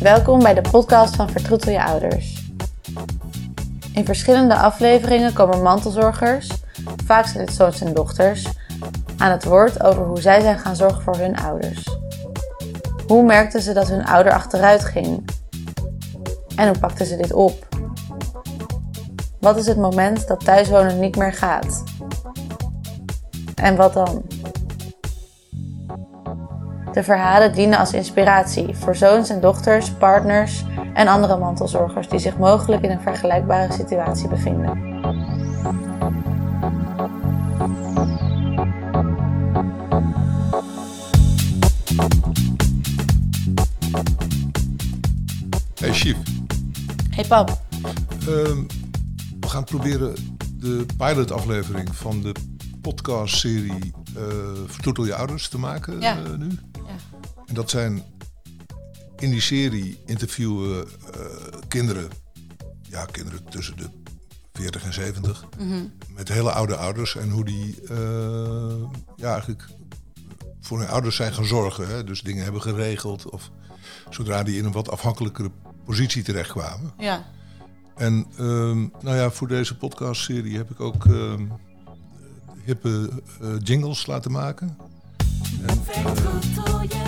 Welkom bij de podcast van Vertroetel je ouders. In verschillende afleveringen komen mantelzorgers, vaak zijn het zoons en dochters, aan het woord over hoe zij zijn gaan zorgen voor hun ouders. Hoe merkten ze dat hun ouder achteruit ging? En hoe pakten ze dit op? Wat is het moment dat thuiswonen niet meer gaat? En wat dan? De verhalen dienen als inspiratie voor zoons en dochters, partners en andere mantelzorgers die zich mogelijk in een vergelijkbare situatie bevinden. Hey Chief, Hey pap. ehm, we gaan proberen de pilotaflevering van de podcastserie eh Vertroetel je ouders te maken Ja. eh, nu. En dat zijn in die serie interviewen eh, kinderen, ja kinderen tussen de 40 en 70, met hele oude ouders en hoe die eh, ja eigenlijk voor hun ouders zijn gaan zorgen. Hè? Dus dingen hebben geregeld of zodra die in een wat afhankelijkere positie terechtkwamen. Ja. En ehm, nou ja, voor deze podcastserie heb ik ook ehm, hippe eh, jingles laten maken.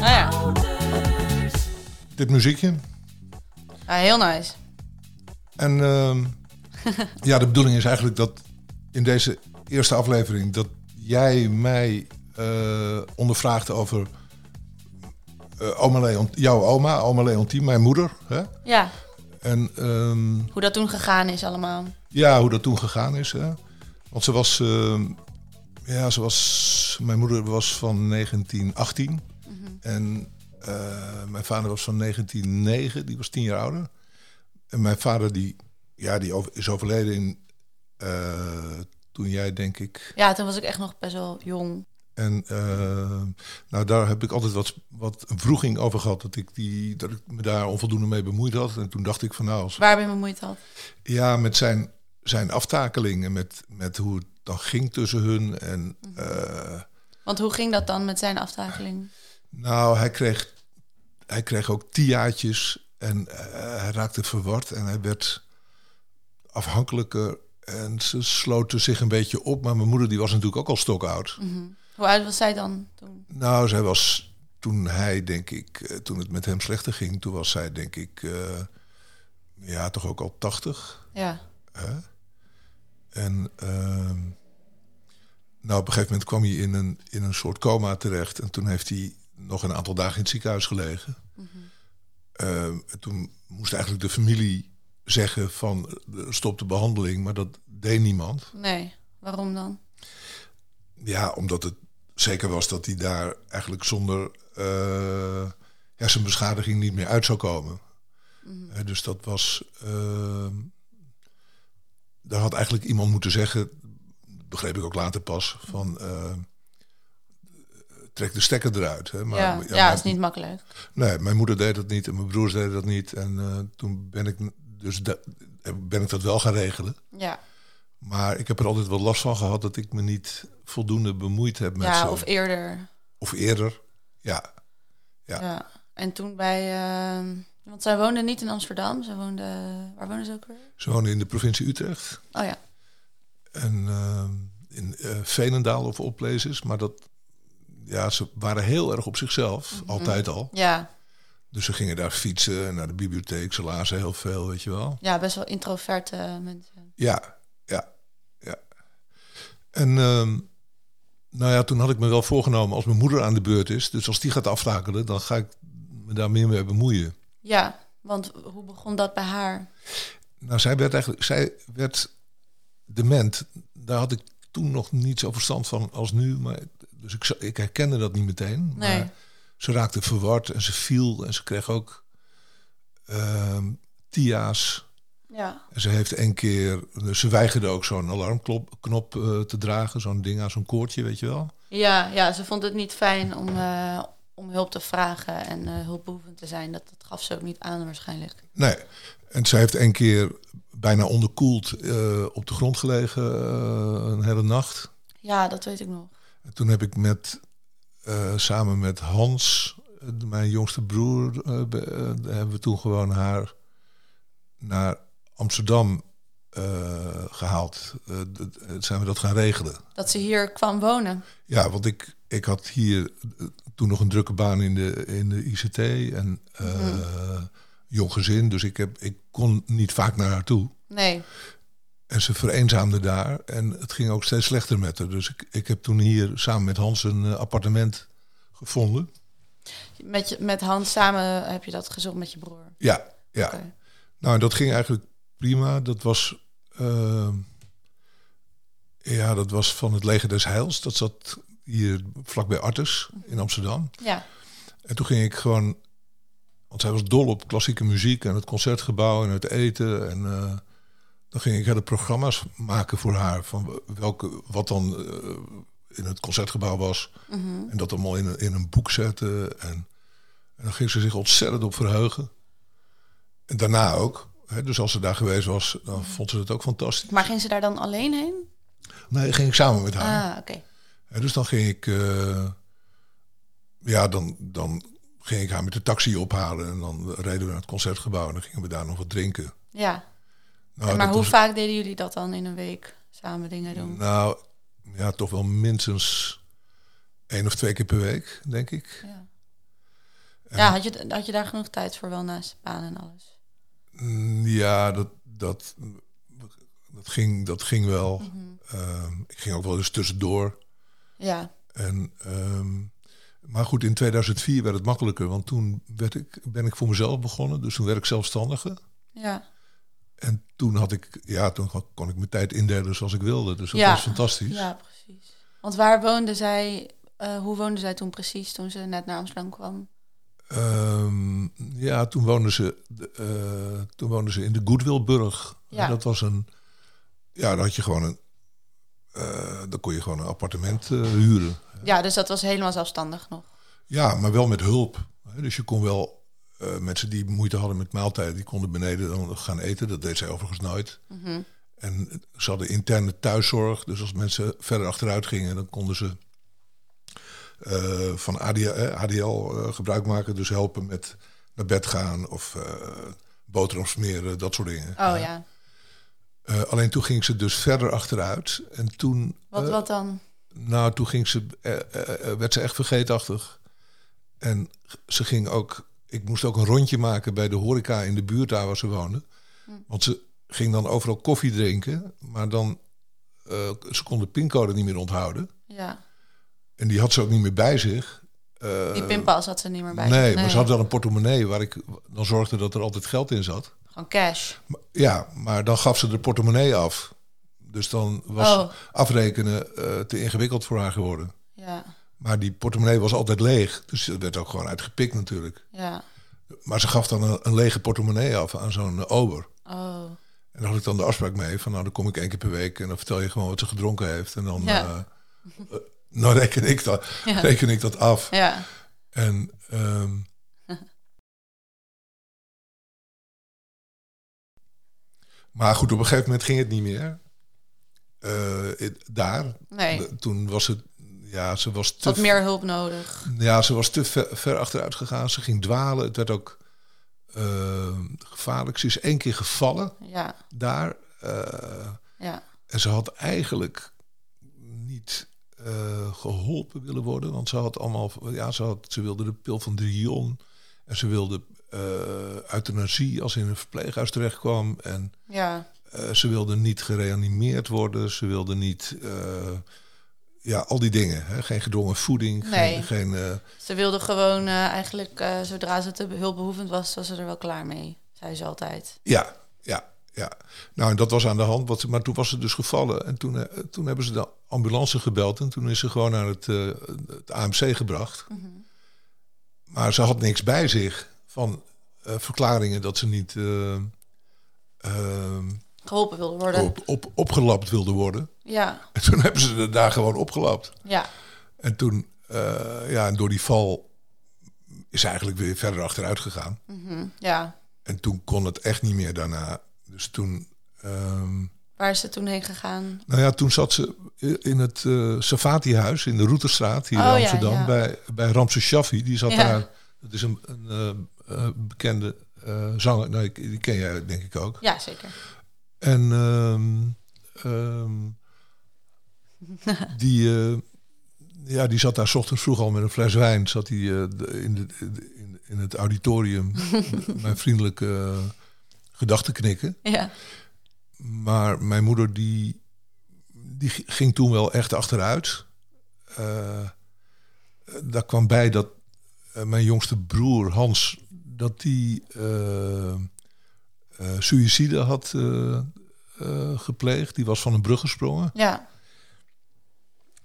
Ah ja. dit muziekje. ja, heel nice. En ehm, ja, de bedoeling is eigenlijk dat in deze eerste aflevering dat jij mij eh, ondervraagt over eh, oma Leon, jouw oma, oma Leontien, mijn moeder. Hè? Ja, En ehm, hoe dat toen gegaan is allemaal. Ja, hoe dat toen gegaan is. Hè? Want ze was, eh, ja, ze was, mijn moeder was van 1918 en eh, mijn vader was van 1909, die was tien jaar ouder. En mijn vader die, ja, die over- is overleden in, eh, toen jij denk ik. Ja, toen was ik echt nog best wel jong. En eh, nou, daar heb ik altijd wat, wat een vroeging over gehad, dat ik, die, dat ik me daar onvoldoende mee bemoeid had. En toen dacht ik van nou, als, Waar ben je bemoeid had? Ja, met zijn, zijn aftakeling en met, met hoe het dan ging tussen hun. En eh, Want hoe ging dat dan met zijn aftakeling? nou, hij kreeg, hij kreeg ook tiaatjes en eh, hij raakte verward en hij werd afhankelijker. En ze sloten zich een beetje op, maar mijn moeder die was natuurlijk ook al stokoud. Hoe oud was zij dan toen? Nou, zij was toen hij, denk ik, eh, toen het met hem slechter ging, toen was zij, denk ik, eh, ja, toch ook al tachtig. Ja. Hè? En ehm, nou, op een gegeven moment kwam hij in een, in een soort coma terecht. En toen heeft hij nog een aantal dagen in het ziekenhuis gelegen. Ehm, en toen moest eigenlijk de familie zeggen van eh, stop de behandeling. Maar dat deed niemand. Nee. Waarom dan? Ja, omdat het zeker was dat hij daar eigenlijk zonder eh, hersenbeschadiging niet meer uit zou komen. Eh, dus dat was. ehm, daar had eigenlijk iemand moeten zeggen, begreep ik ook later pas, van. eh, trek de stekker eruit. Hè. Maar, ja, ja, mijn- is niet makkelijk. Nee, mijn moeder deed dat niet en mijn broers deden dat niet. En eh, toen ben ik, dus da- ben ik dat wel gaan regelen. Ja. Maar ik heb er altijd wel last van gehad dat ik me niet voldoende bemoeid heb met Ja, of eerder. Of eerder. Ja. Ja. Ja. En toen bij... ehm, want zij woonde niet in Amsterdam. Ze woonde... Waar woonde ze ook weer? Ze woonde in de provincie Utrecht. Oh ja. En eh, in eh Veenendaal of places. Maar dat, ja, ze waren heel erg op zichzelf. Altijd al. Ja. Dus ze gingen daar fietsen en naar de bibliotheek. Ze lazen heel veel, weet je wel. Ja, best wel introverte mensen. Ja, ja, ja. En ehm, nou ja, toen had ik me wel voorgenomen als mijn moeder aan de beurt is. Dus als die gaat aftakelen, dan ga ik me daar meer mee bemoeien. Ja, want hoe begon dat bij haar? Nou, zij werd eigenlijk, zij werd dement. Daar had ik toen nog niet zo verstand van als nu. Maar, dus ik, ik herkende dat niet meteen. Nee. Maar ze raakte verward en ze viel en ze kreeg ook ehm tia's. Ja. En ze heeft één keer, ze weigerde ook zo'n alarmknop knop, eh, te dragen, zo'n ding aan zo'n koordje, weet je wel. Ja, ja, ze vond het niet fijn om, eh, om hulp te vragen en eh hulpbehoevend te zijn. Dat, dat gaf ze ook niet aan waarschijnlijk. Nee, en ze heeft één keer bijna onderkoeld eh, op de grond gelegen eh, een hele nacht. Ja, dat weet ik nog. En toen heb ik met, samen met Hans, mijn jongste broer, be- hebben we toen gewoon haar naar Amsterdam eh, gehaald. Eh, d- zijn we dat gaan regelen. Dat ze hier kwam wonen. Ja, want ik, ik had hier toen nog een drukke baan in de, in de ICT en eh, jong gezin. Dus ik, heb, ik kon niet vaak naar haar toe. Nee. En ze vereenzaamde daar en het ging ook steeds slechter met haar. Dus ik, ik heb toen hier samen met Hans een eh, appartement gevonden. Met, je, met Hans samen heb je dat gezocht met je broer. Ja, ja. Nou, en dat ging eigenlijk prima. Dat was, eh, ja, dat was van het Leger des Heils. Dat zat hier vlakbij Artes in Amsterdam. Ja. En toen ging ik gewoon, want zij was dol op klassieke muziek en het concertgebouw en het eten. En eh, dan ging ik hele programma's maken voor haar van welke, wat dan eh, in het concertgebouw was. En dat allemaal in een, in een boek zetten. En, en dan ging ze zich ontzettend op verheugen. En daarna ook. Hè, dus als ze daar geweest was, dan vond ze het ook fantastisch. Maar ging ze daar dan alleen heen? Nee, ging ik samen met haar. Ah, oké. Dus dan ging ik, eh, ja, dan, dan ging ik haar met de taxi ophalen en dan reden we naar het concertgebouw en dan gingen we daar nog wat drinken. Ja. Nou, maar hoe was- vaak deden jullie dat dan in een week? Samen dingen doen? Nou, ja, toch wel minstens één of twee keer per week, denk ik. Ja. Ja, had je, had je daar genoeg tijd voor wel naast baan en alles? Mm, Ja, dat, dat, dat, ging, dat ging wel. Mhm. Ehm, ik ging ook wel eens tussendoor. Ja. En, ehm, maar goed, in 2004 werd het makkelijker, want toen werd ik, ben ik voor mezelf begonnen. Dus toen werd ik zelfstandige. Ja. En toen had ik, ja, toen kon ik mijn tijd indelen zoals ik wilde. Dus dat Ja. was fantastisch. Ja, precies. Want waar woonde zij, eh, hoe woonde zij toen precies toen ze net naar Amsterdam kwam? Ehm, ja, toen woonden ze, eh, toen woonden ze in de Goodwillburg. Ja. Dat was een, ja, daar had je gewoon een, dan kon je gewoon een appartement eh, huren. Ja, dus dat was helemaal zelfstandig nog. Ja, maar wel met hulp. Dus je kon wel eh, mensen die moeite hadden met maaltijden, die konden beneden dan gaan eten. Dat deed zij overigens nooit. En ze hadden interne thuiszorg. Dus als mensen verder achteruit gingen, dan konden ze eh, van ADL, eh, ADL eh, gebruik maken. Dus helpen met naar bed gaan of eh boterham smeren, dat soort dingen. Oh ja. Eh, alleen toen ging ze dus verder achteruit. En toen, Wat, eh, wat dan? nou, toen ging ze, eh, werd ze echt vergeetachtig. En ze ging ook, ik moest ook een rondje maken bij de horeca in de buurt daar waar ze woonde. Want ze ging dan overal koffie drinken, maar dan, ze kon de pincode niet meer onthouden. Ja. En die had ze ook niet meer bij zich. Die pinpas had ze niet meer bij nee, zich. maar ze had wel een portemonnee waar ik dan zorgde dat er altijd geld in zat. Gewoon cash. Ja, maar dan gaf ze de portemonnee af. Dus dan was Oh. afrekenen eh, te ingewikkeld voor haar geworden. Ja. Maar die portemonnee was altijd leeg. Dus dat werd ook gewoon uitgepikt natuurlijk. Ja. Maar ze gaf dan een, een lege portemonnee af aan zo'n eh, ober. Oh. En daar had ik dan de afspraak mee van nou dan kom ik één keer per week en dan vertel je gewoon wat ze gedronken heeft. En dan, Ja. eh, nou reken ik dat, Ja. reken ik dat af. Ja. En ehm, maar goed, op een gegeven moment ging het niet meer. It- daar. Nee. Toen was het, ja, ze was te had meer hulp nodig. Ja, ze was te ver, ver achteruit gegaan. Ze ging dwalen. Het werd ook eh, gevaarlijk. Ze is één keer gevallen Ja. daar. eh, Ja. en ze had eigenlijk niet eh, geholpen willen worden. Want ze had allemaal... Ja, ze, had, ze wilde de pil van Drion. En ze wilde eh euthanasie als ze in een verpleeghuis terecht kwam. En Ja. eh, ze wilde niet gereanimeerd worden. Ze wilde niet... eh, ja, al die dingen. Hè? Geen gedwongen voeding. Nee. Geen, geen, Ze wilde gewoon eigenlijk, zodra ze te hulpbehoevend was, was ze er wel klaar mee. Zei ze altijd. Ja, ja, ja. Nou, en dat was aan de hand. Wat, maar toen was ze dus gevallen. En toen, toen hebben ze de ambulance gebeld. En toen is ze gewoon naar het, het AMC gebracht. Maar ze had niks bij zich van eh, verklaringen dat ze niet eh, ehm, Geholpen wilde worden. op, op, opgelapt wilde worden. Ja. En toen hebben ze daar gewoon opgelapt. Ja. En toen, eh, ja, en door die val is ze eigenlijk weer verder achteruit gegaan. Mhm. Ja. En toen kon het echt niet meer daarna. Dus toen... ehm, Waar is ze toen heen gegaan? Nou ja, toen zat ze in het eh Savati-huis in de Routerstraat hier Oh, in ja, Amsterdam ja. bij, bij Ramses Shaffi. Die zat Ja. daar Dat is een, een eh, bekende eh, zanger. Nou, ik- die ken jij denk ik ook. Ja, zeker. En ehm, ehm, die, eh, ja, die zat daar 's ochtends vroeg al met een fles wijn. Zat hij in, de, in, in het auditorium mijn vriendelijke gedachten knikken. Ja. Maar mijn moeder die, die ging toen wel echt achteruit. Daar kwam bij dat mijn jongste broer Hans... dat die eh, suïcide had eh, gepleegd. Die was van een brug gesprongen. Ja,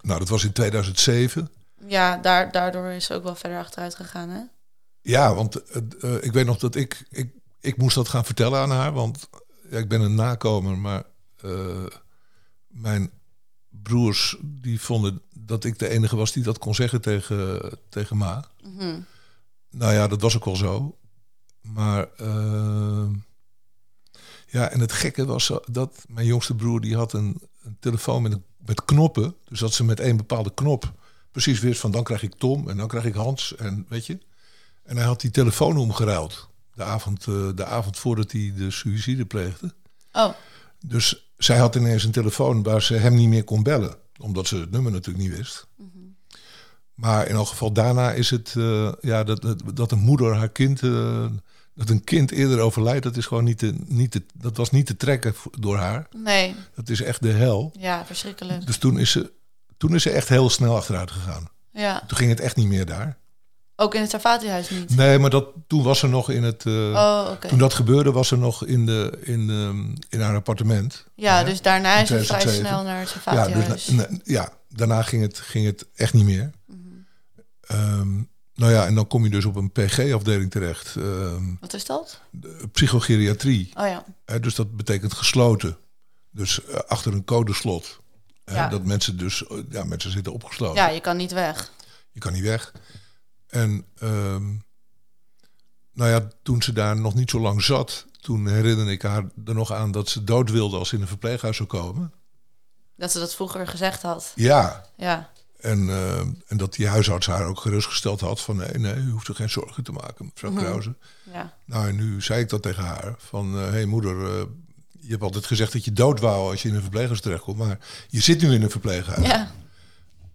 Nou, dat was in 2007. ja daar, daardoor is ze ook wel verder achteruit gegaan, hè? Ja, want ik weet nog dat ik, ik... Ik moest dat gaan vertellen aan haar, want ja, ik ben een nakomer, maar mijn broers die vonden dat ik de enige was die dat kon zeggen tegen, tegen ma. Mhm. Nou ja, dat was ook wel zo. Maar eh, ja, en het gekke was dat mijn jongste broer die had een, een telefoon met, een, met knoppen. Dus dat ze met één bepaalde knop precies wist van dan krijg ik Tom en dan krijg ik Hans en weet je. En hij had die telefoon omgeruild de avond, eh, de avond voordat hij de suïcide pleegde. Oh, Dus zij had ineens een telefoon waar ze hem niet meer kon bellen. Omdat ze het nummer natuurlijk niet wist. Maar in elk geval daarna is het... eh, ja, dat, dat, dat een moeder haar kind... eh, dat een kind eerder overlijdt, dat, is gewoon niet te, niet te, dat was niet te trekken door haar. nee. Dat is echt de hel. Ja, verschrikkelijk. Dus toen is ze, toen is ze echt heel snel achteruit gegaan. Ja. Toen ging het echt niet meer daar. Ook in het Savati-huis niet? Nee, maar dat, toen was ze nog in het... eh, Oh. Toen dat gebeurde, was ze nog in, de, in, de, in haar appartement. Ja, dus daarna is het vrij 2007. snel naar het Ja, Savati-huis. dus, na- na- ja, daarna ging het, ging het echt niet meer. Ehm, nou ja, en dan kom je dus op een PG-afdeling terecht. ehm, Wat is dat? de psychogeriatrie. Oh ja. Dus dat betekent gesloten. Dus eh, achter een codeslot. Ja. Dat mensen dus, eh, ja, mensen zitten opgesloten. Ja, je kan niet weg. Je kan niet weg. En ehm, nou ja, toen ze daar nog niet zo lang zat, toen herinnerde ik haar er nog aan dat ze dood wilde als ze in een verpleeghuis zou komen. Dat ze dat vroeger gezegd had. Ja, Ja. En, eh, en dat die huisarts haar ook gerustgesteld had van nee, nee, u hoeft er geen zorgen te maken, mevrouw. Krause. Ja. Nou, en nu zei ik dat tegen haar van hé hey, moeder, eh, je hebt altijd gezegd dat je dood wou als je in een verpleeghuis terechtkomt, maar je zit nu in een verpleeghuis. Ja.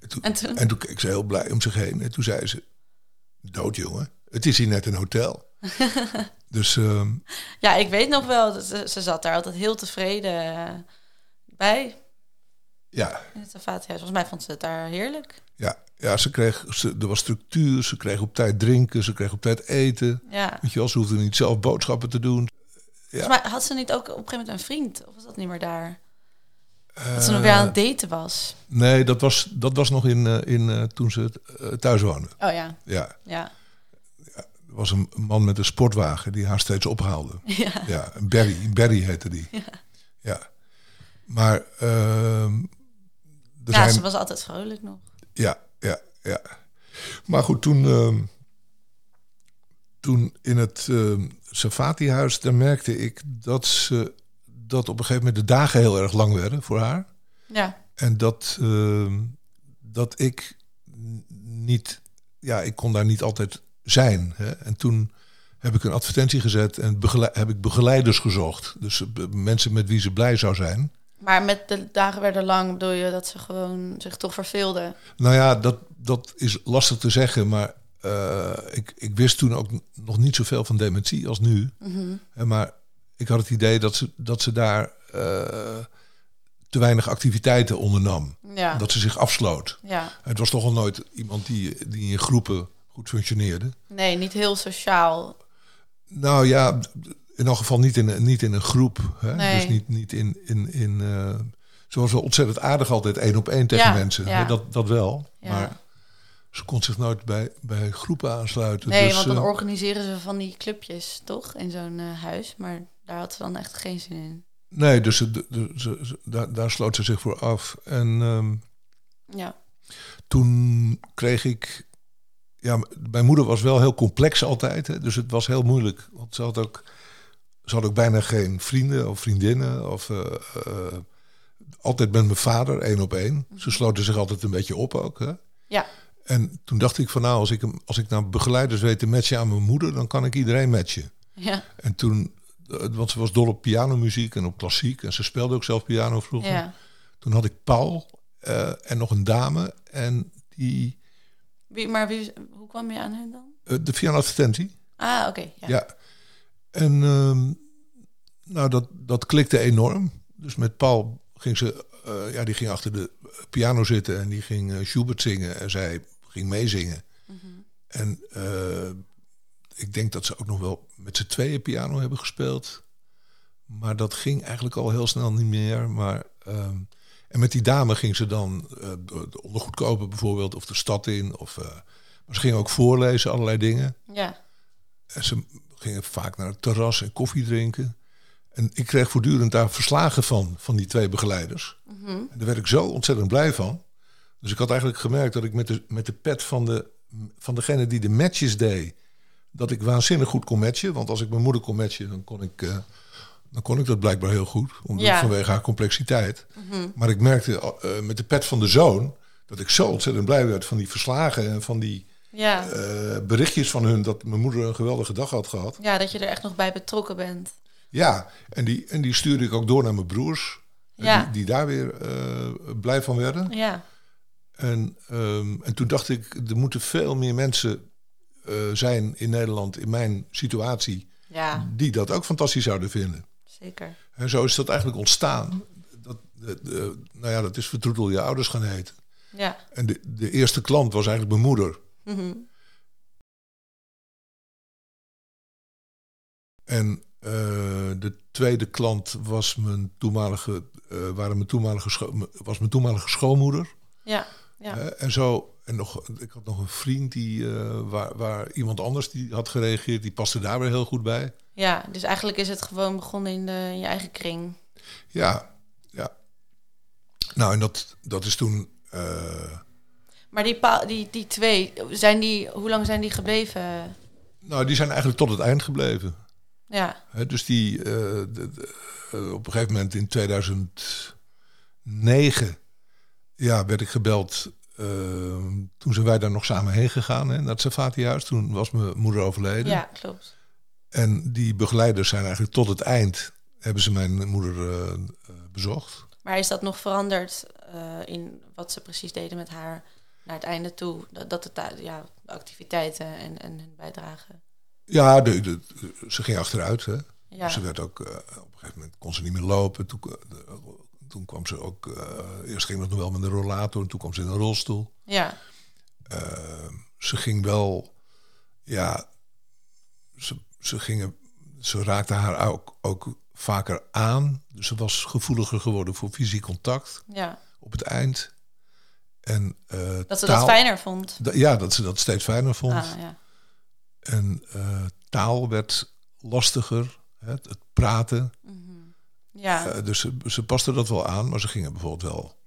En, toen, En toen? en toen keek ze heel blij om zich heen en toen zei ze, dood jongen, het is hier net een hotel. dus ehm, Ja, ik weet nog wel. Dat ze, ze zat daar altijd heel tevreden eh, bij. Ja, In het. Volgens mij vond ze het daar heerlijk. ja, ja, ze kreeg, ze, er was structuur, ze kreeg op tijd drinken, ze kreeg op tijd eten. Ja. Weet je wel, ze hoefde niet zelf boodschappen te doen. Volgens mij had ze niet ook op een gegeven moment een vriend? Of was dat niet meer daar? Dat ze nog weer aan het daten was. Nee, dat was, dat was nog in, eh, in, eh, toen ze eh, thuis woonde. Oh ja. Ja, Ja. er was een man met een sportwagen die haar steeds ophaalde. Ja. Ja, Barry, Barry heette die. Ja. Maar ehm, Ja, zijn... ze was altijd vrolijk nog. Ja, ja, ja. Maar goed, toen, ehm, toen in het ehm Safati-huis, daar merkte ik dat ze dat op een gegeven moment de dagen heel erg lang werden voor haar. Ja. En dat, ehm, dat ik niet, ja, ik kon daar niet altijd zijn. Hè? En toen heb ik een advertentie gezet en heb ik begeleiders gezocht. Dus eh, mensen met wie ze blij zou zijn. Maar met de dagen werden lang bedoel je dat ze gewoon zich toch verveelde. Nou ja, dat, dat is lastig te zeggen, maar eh, ik, ik wist toen ook nog niet zoveel van dementie als nu. Hè, maar ik had het idee dat ze, dat ze daar eh, te weinig activiteiten ondernam. Ja. Dat ze zich afsloot. Ja. Het was toch al nooit iemand die, die in groepen goed functioneerde. Nee, niet heel sociaal. Nou ja, in elk geval niet in, een- niet in een groep. Hè? Nee. Dus niet, niet in... in, in eh, ze was wel ontzettend aardig altijd één op één tegen Ja, mensen. ja. Hè? Dat, dat wel. Ja. Maar ze kon zich nooit bij, bij groepen aansluiten. Nee, dus, want dan eh, organiseren ze van die clubjes, toch? In zo'n eh, huis. Maar daar had ze dan echt geen zin in. nee, dus ze, de- ze, ze- daar, daar sloot ze zich voor af. En ehm, Ja. toen kreeg ik... Ja, mijn moeder was wel heel complex altijd. Hè? Dus het was heel moeilijk. Want ze had ook, ze had ook bijna geen vrienden of vriendinnen. Of, eh, eh, altijd met mijn vader, één op één. Ze sloten zich altijd een beetje op ook. Hè? Ja. En toen dacht ik van nou, als ik, hem- als ik nou begeleiders weet te matchen aan mijn moeder, dan kan ik iedereen matchen. Ja. En toen, eh, want ze was dol op pianomuziek en op klassiek. En ze speelde ook zelf piano vroeger. ja. Toen had ik Paul en nog een dame. En die, Wie, maar wie, hoe kwam je aan hen dan? de pianoadvertentie. Ah, oké. ja. Ja. En ehm, nou, dat, dat klikte enorm. Dus met Paul ging ze, eh, ja, die ging achter de piano zitten en die ging eh, Schubert zingen en zij ging meezingen. En eh, ik denk dat ze ook nog wel met z'n tweeën piano hebben gespeeld. Maar dat ging eigenlijk al heel snel niet meer. Maar, ehm, en met die dame ging ze dan eh, de de ondergoed kopen bijvoorbeeld, of de stad in. Of, eh, maar ze ging ook voorlezen, allerlei dingen. Ja. En ze gingen vaak naar het terras en koffie drinken. En ik kreeg voortdurend daar verslagen van, van die twee begeleiders. En daar werd ik zo ontzettend blij van. Dus ik had eigenlijk gemerkt dat ik met de, met de pet van, de, van degene die de matches deed... dat ik waanzinnig goed kon matchen. Want als ik mijn moeder kon matchen, dan kon ik, eh, dan kon ik dat blijkbaar heel goed. Omdat, Ja. Vanwege haar complexiteit. Maar ik merkte eh, met de pet van de zoon... dat ik zo ontzettend blij werd van die verslagen... en van die Ja. eh, berichtjes van hun... dat mijn moeder een geweldige dag had gehad. ja, dat je er echt nog bij betrokken bent. Ja, en die, en die stuurde ik ook door naar mijn broers. eh, Ja. Die, die daar weer eh, blij van werden. Ja. En, ehm, en toen dacht ik, er moeten veel meer mensen zijn in Nederland, in mijn situatie, Ja, die dat ook fantastisch zouden vinden. zeker. En zo is dat eigenlijk ontstaan. Dat, de, de- nou ja, dat is Vertroetel je ouders gaan heten. Ja. En de, de eerste klant was eigenlijk mijn moeder. Mhm. En eh, de tweede klant was mijn toenmalige, eh, waren mijn toenmalige, was mijn toenmalige schoonmoeder. Ja. Ja. En zo, en nog, ik had nog een vriend die, eh, waar, waar iemand anders die had gereageerd, die paste daar weer heel goed bij. ja, dus eigenlijk is het gewoon begonnen in, de, in je eigen kring. Ja, ja. Nou, en dat, dat is toen. Maar die, die, die twee, zijn die, hoe lang zijn die gebleven? nou, die zijn eigenlijk tot het eind gebleven. Ja. Dus die, eh, de- de- eh, op een gegeven moment in 2009 ja, werd ik gebeld. eh, toen zijn wij daar nog samen heen gegaan, hè, naar het Safati-huis. Toen was mijn moeder overleden. Ja, klopt. En die begeleiders zijn eigenlijk tot het eind... hebben ze mijn moeder bezocht. Maar is dat nog veranderd in wat ze precies deden met haar naar het einde toe? Dat, dat het, ja, de activiteiten en, en hun bijdrage. Ja, de, de- ze ging achteruit. Hè. Ja. Ze werd ook, eh, op een gegeven moment kon ze niet meer lopen. Toen, eh, toen kwam ze ook... eh, eerst ging dat nog wel met een rollator. En toen kwam ze in een rolstoel. Ja. Ze ging wel, ja, ze, ze, gingen, ze raakte haar ook, ook vaker aan. Dus ze was gevoeliger geworden voor fysiek contact Ja. op het eind. En, eh, Dat ze taal- dat fijner vond. Ja, dat ze dat steeds fijner vond. Ah, ja. En eh, taal werd lastiger, het, het praten. Ja. Eh, dus ze, ze paste dat wel aan, maar ze gingen bijvoorbeeld wel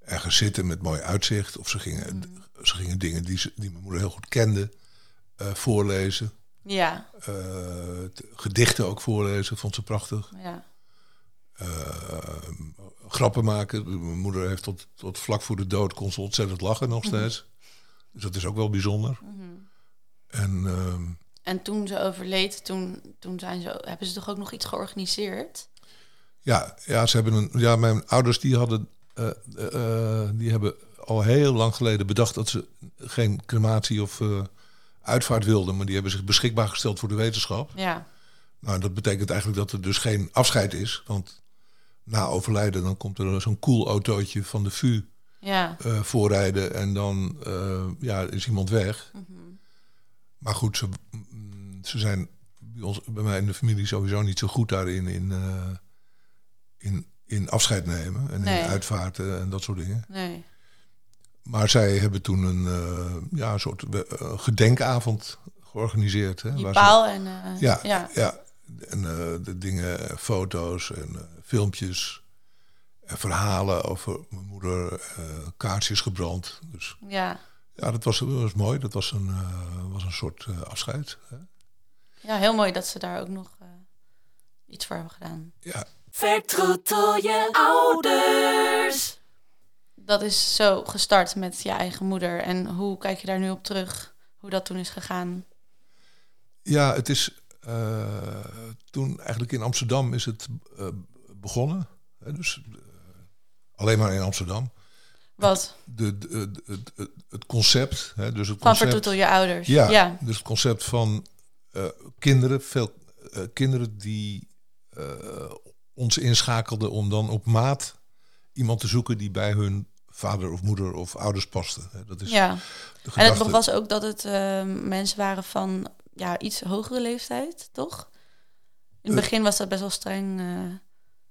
ergens zitten met mooi uitzicht. Of ze gingen, ze gingen dingen die, ze, die mijn moeder heel goed kende voorlezen. ja. Gedichten ook voorlezen, vond ze prachtig. Ja. Eh, grappen maken. Mijn moeder heeft tot, tot vlak voor de dood kon ze ontzettend lachen nog steeds. Dus dat is ook wel bijzonder. En ehm, En toen ze overleed, toen, toen zijn ze, hebben ze toch ook nog iets georganiseerd? Ja, ja, ze hebben een, ja, mijn ouders die hadden, eh, eh, die hebben al heel lang geleden bedacht dat ze geen crematie of uitvaart wilden, maar die hebben zich beschikbaar gesteld voor de wetenschap. Ja. Nou, dat betekent eigenlijk dat er dus geen afscheid is, want na overlijden dan komt er zo'n cool autootje van de VU Ja. eh, voorrijden en dan eh, ja, is iemand weg. Maar goed, ze, mm, ze zijn bij, ons, bij mij in de familie sowieso niet zo goed daarin in, eh, in, in afscheid nemen en Nee. in uitvaarten en dat soort dingen. Nee. Maar zij hebben toen een ja, soort gedenkavond georganiseerd. Hè, Die waar ze- en... ja, ja. ja. En eh, de dingen, eh, foto's en eh, filmpjes. En verhalen over mijn moeder, kaarsjes gebrand. Dus Ja. ja, dat was, dat was mooi. Dat was een, was een soort afscheid. Hè? Ja, heel mooi dat ze daar ook nog iets voor hebben gedaan. Ja, Vertroetel je ouders. dat is zo gestart met je eigen moeder. En hoe kijk je daar nu op terug? Hoe dat toen is gegaan? Ja, het is toen eigenlijk in Amsterdam is het uh, begonnen. Hè, dus uh, alleen maar in Amsterdam. Wat? De, de, de, het concept. Hè, dus het van concept, vertoetel je ouders. Ja, ja. dus het concept van kinderen, veel kinderen die ons inschakelden om dan op maat iemand te zoeken die bij hun vader of moeder of ouders paste. Dat is ja. En het was ook dat het mensen waren van ja, iets hogere leeftijd, toch? In het uh, begin was dat best wel streng. Uh...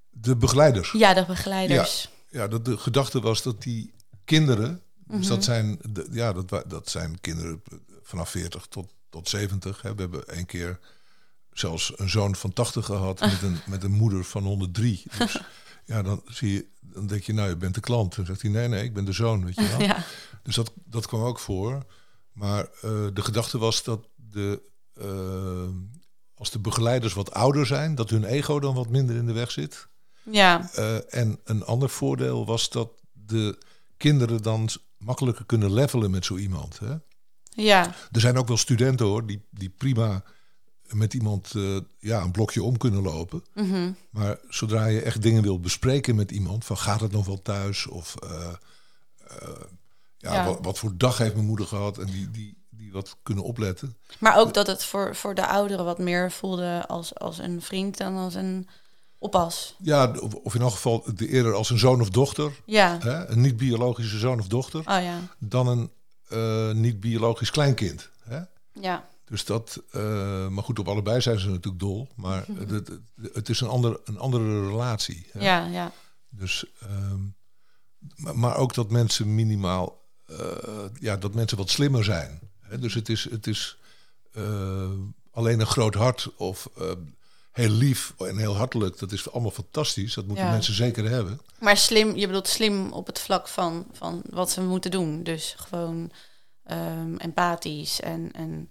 De begeleiders. Ja, de begeleiders. Ja, ja dat de gedachte was dat die kinderen, mm -hmm. dus dat mhm. zijn, de, ja, dat, dat zijn kinderen vanaf 40 tot, tot 70. Hè. We hebben één keer zelfs een zoon van 80 gehad met een, met een moeder van 103. Dus ja, dan zie je, dan denk je, nou, je bent de klant. Dan zegt hij, nee, nee, ik ben de zoon, weet je wel. Ja. Dus dat, dat kwam ook voor. Maar uh, de gedachte was dat de, uh, als de begeleiders wat ouder zijn, dat hun ego dan wat minder in de weg zit. Ja. Uh, en een ander voordeel was dat de kinderen dan makkelijker kunnen levelen met zo iemand. Hè? Ja. Er zijn ook wel studenten hoor, die, die prima met iemand uh, ja, een blokje om kunnen lopen. Mm -hmm. Maar zodra je echt dingen wil bespreken met iemand, van gaat het nog wel thuis? Of uh, uh, ja, Ja. Wat, wat voor dag heeft mijn moeder gehad? En die, die, die wat kunnen opletten. Maar ook dat het voor, voor de ouderen wat meer voelde als, als een vriend dan als een oppas. Ja, of, in elk geval de eerder als een zoon of dochter. Ja. Hè, een niet-biologische zoon of dochter. Oh ja. Dan een uh, niet-biologisch kleinkind. Hè? Ja. Dus dat, uh, maar goed, op allebei zijn ze natuurlijk dol. Maar het, het, het is een, ander, een andere relatie. Hè? Ja, ja. Dus, um, maar, maar, ook dat mensen minimaal, uh, ja, dat mensen wat slimmer zijn. Dus het is, het is uh, alleen een groot hart of heel lief en heel hartelijk. Dat is allemaal fantastisch. Dat moeten Ja. mensen zeker hebben. Maar slim, je bedoelt slim op het vlak van, van wat ze moeten doen. Dus gewoon ehm, empathisch en, en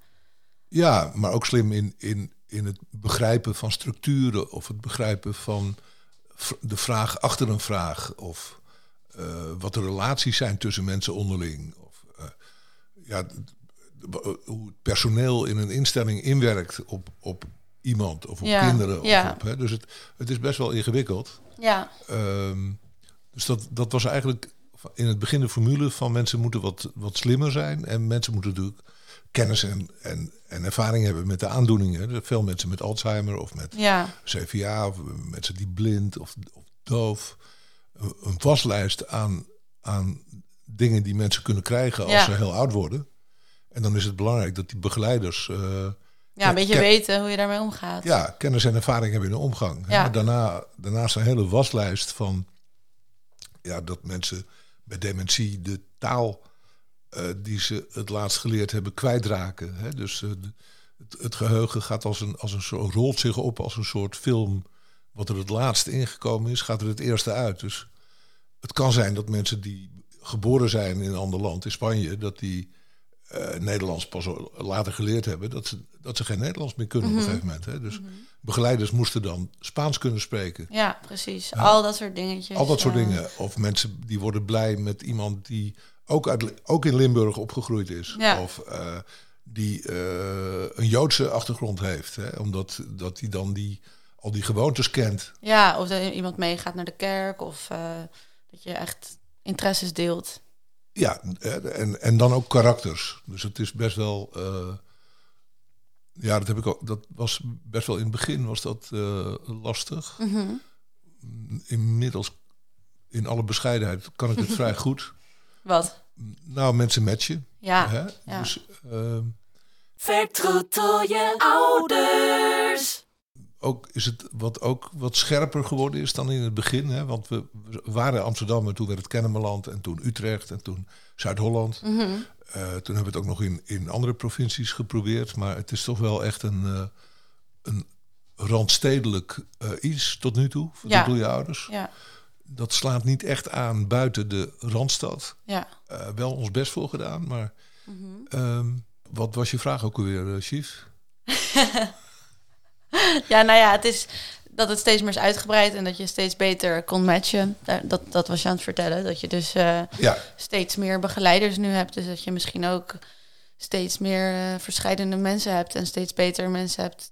Ja, maar ook slim in, in, in het begrijpen van structuren of het begrijpen van de vraag achter een vraag. Of eh, wat de relaties zijn tussen mensen onderling. Of eh, ja, hoe het personeel in een instelling inwerkt op, op iemand of op Ja, kinderen. Of ja. op, hè. Dus het, het is best wel ingewikkeld. ja, Ehm, dus dat, dat was eigenlijk in het begin de formule van mensen moeten wat, wat slimmer zijn. En mensen moeten natuurlijk kennis en, en, en ervaring hebben met de aandoeningen. Zijn veel mensen met Alzheimer of met ja, CVA of mensen die blind of, of doof. Een een vastlijst aan, aan dingen die mensen kunnen krijgen als Ja. ze heel oud worden. En dan is het belangrijk dat die begeleiders eh, ja, een beetje weten hoe je daarmee omgaat. ja, kennis en ervaring hebben in de omgang. Ja. Maar daarna, daarnaast een hele waslijst van ja, dat mensen bij dementie de taal eh, die ze het laatst geleerd hebben kwijtraken. Hè. Dus eh, het, het geheugen gaat als een, als een soort, rolt zich op als een soort film. Wat er het laatste ingekomen is, gaat er het eerste uit. Dus het kan zijn dat mensen die geboren zijn in een ander land, in Spanje, dat die eh, Nederlands pas later geleerd hebben, dat ze, dat ze geen Nederlands meer kunnen op een gegeven moment. Hè. Dus begeleiders moesten dan Spaans kunnen spreken. Ja, precies. Al dat soort dingetjes. Al dat soort dingen. Of mensen die worden blij met iemand die ook, uit, ook in Limburg opgegroeid is. Ja. Of eh, die eh, een Joodse achtergrond heeft. Hè? Omdat dat hij dan die, al die gewoontes kent. Ja, of dat iemand meegaat naar de kerk. Of dat je echt interesses deelt. Ja, eh, en, en dan ook karakters. Dus het is best wel. eh, ja, dat heb ik ook. Dat was best wel in het begin was dat eh, lastig. Mhm. Inmiddels, in alle bescheidenheid, kan ik het vrij goed. Wat? Nou, mensen matchen. Ja, Hè? ja. Dus ehm, Vertroetel je ouders. Ook is het wat ook wat scherper geworden is dan in het begin. Hè? Want we, waren Amsterdam en toen werd het Kennemerland en toen Utrecht en toen Zuid-Holland. Mhm. Eh, toen hebben we het ook nog in, in andere provincies geprobeerd. Maar het is toch wel echt een, eh, een randstedelijk eh, iets tot nu toe. Voor Ja. je ouders. ja, Dat slaat niet echt aan buiten de Randstad. ja. Wel ons best voor gedaan. Maar Mhm. ehm, wat was je vraag ook alweer, Chief? Ja, nou ja, het is dat het steeds meer is uitgebreid en dat je steeds beter kon matchen. Dat, dat was je aan het vertellen. Dat je dus uh, ja. steeds meer begeleiders nu hebt. Dus dat je misschien ook steeds meer uh, verschillende mensen hebt en steeds beter mensen hebt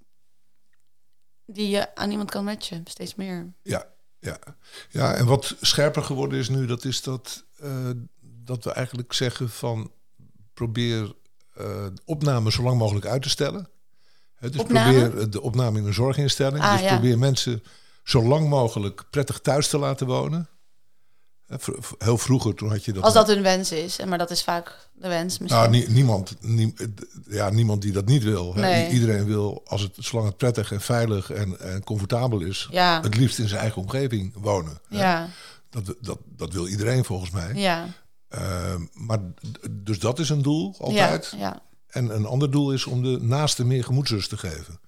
die je aan iemand kan matchen. Steeds meer. Ja, ja. ja en wat scherper geworden is nu, dat is dat, uh, dat we eigenlijk zeggen van probeer uh, opname zo lang mogelijk uit te stellen. Dus probeer de opname in een zorginstelling. Ah, dus probeer mensen zo lang mogelijk prettig thuis te laten wonen. Heel vroeger, toen had je dat... Als dat hun wens is, maar dat is vaak de wens misschien. Nou, niemand, ja, niemand die dat niet wil. Nee. Iedereen wil, als het, zolang het prettig en veilig en, en comfortabel is... Ja. het liefst in zijn eigen omgeving wonen. Ja. Dat, dat, dat wil iedereen volgens mij. Ja. Uh, maar dus dat is een doel altijd. Ja, ja. En een ander doel is om de naaste meer gemoedsrust te geven.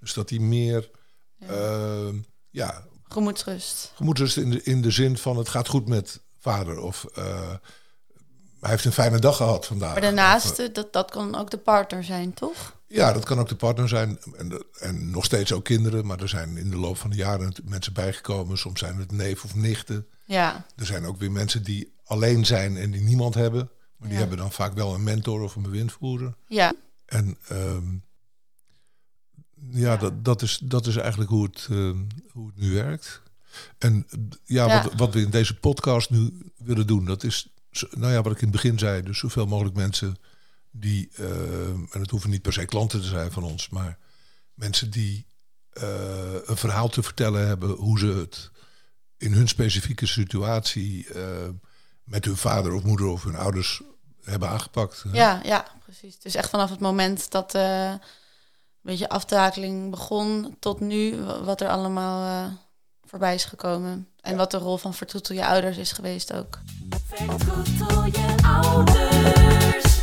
Dus dat die meer... Ja. Uh, ja Gemoedsrust. Gemoedsrust in de, in de zin van het gaat goed met vader. Of uh, hij heeft een fijne dag gehad vandaag. Maar daarnaast, of, dat, dat kan ook de partner zijn, toch? Ja, dat kan ook de partner zijn. En, en nog steeds ook kinderen. Maar er zijn in de loop van de jaren mensen bijgekomen. Soms zijn het neef of nichten. Ja. Er zijn ook weer mensen die alleen zijn en die niemand hebben. Maar die hebben dan vaak wel een mentor of een bewindvoerder. Ja. En um, ja, Dat, dat, is, dat is eigenlijk hoe het, uh, hoe het nu werkt. En ja, ja. Wat, wat we in deze podcast nu willen doen, dat is, nou ja, wat ik in het begin zei, dus zoveel mogelijk mensen die, uh, en het hoeven niet per se klanten te zijn van ons, maar mensen die uh, een verhaal te vertellen hebben hoe ze het in hun specifieke situatie met hun vader of moeder of hun ouders hebben aangepakt. Ja, ja, precies. Dus echt vanaf het moment dat beetje aftakeling begon tot nu, wat er allemaal uh, voorbij is gekomen. En wat de rol van vertroetel je ouders is geweest ook. Vertroetel je ouders.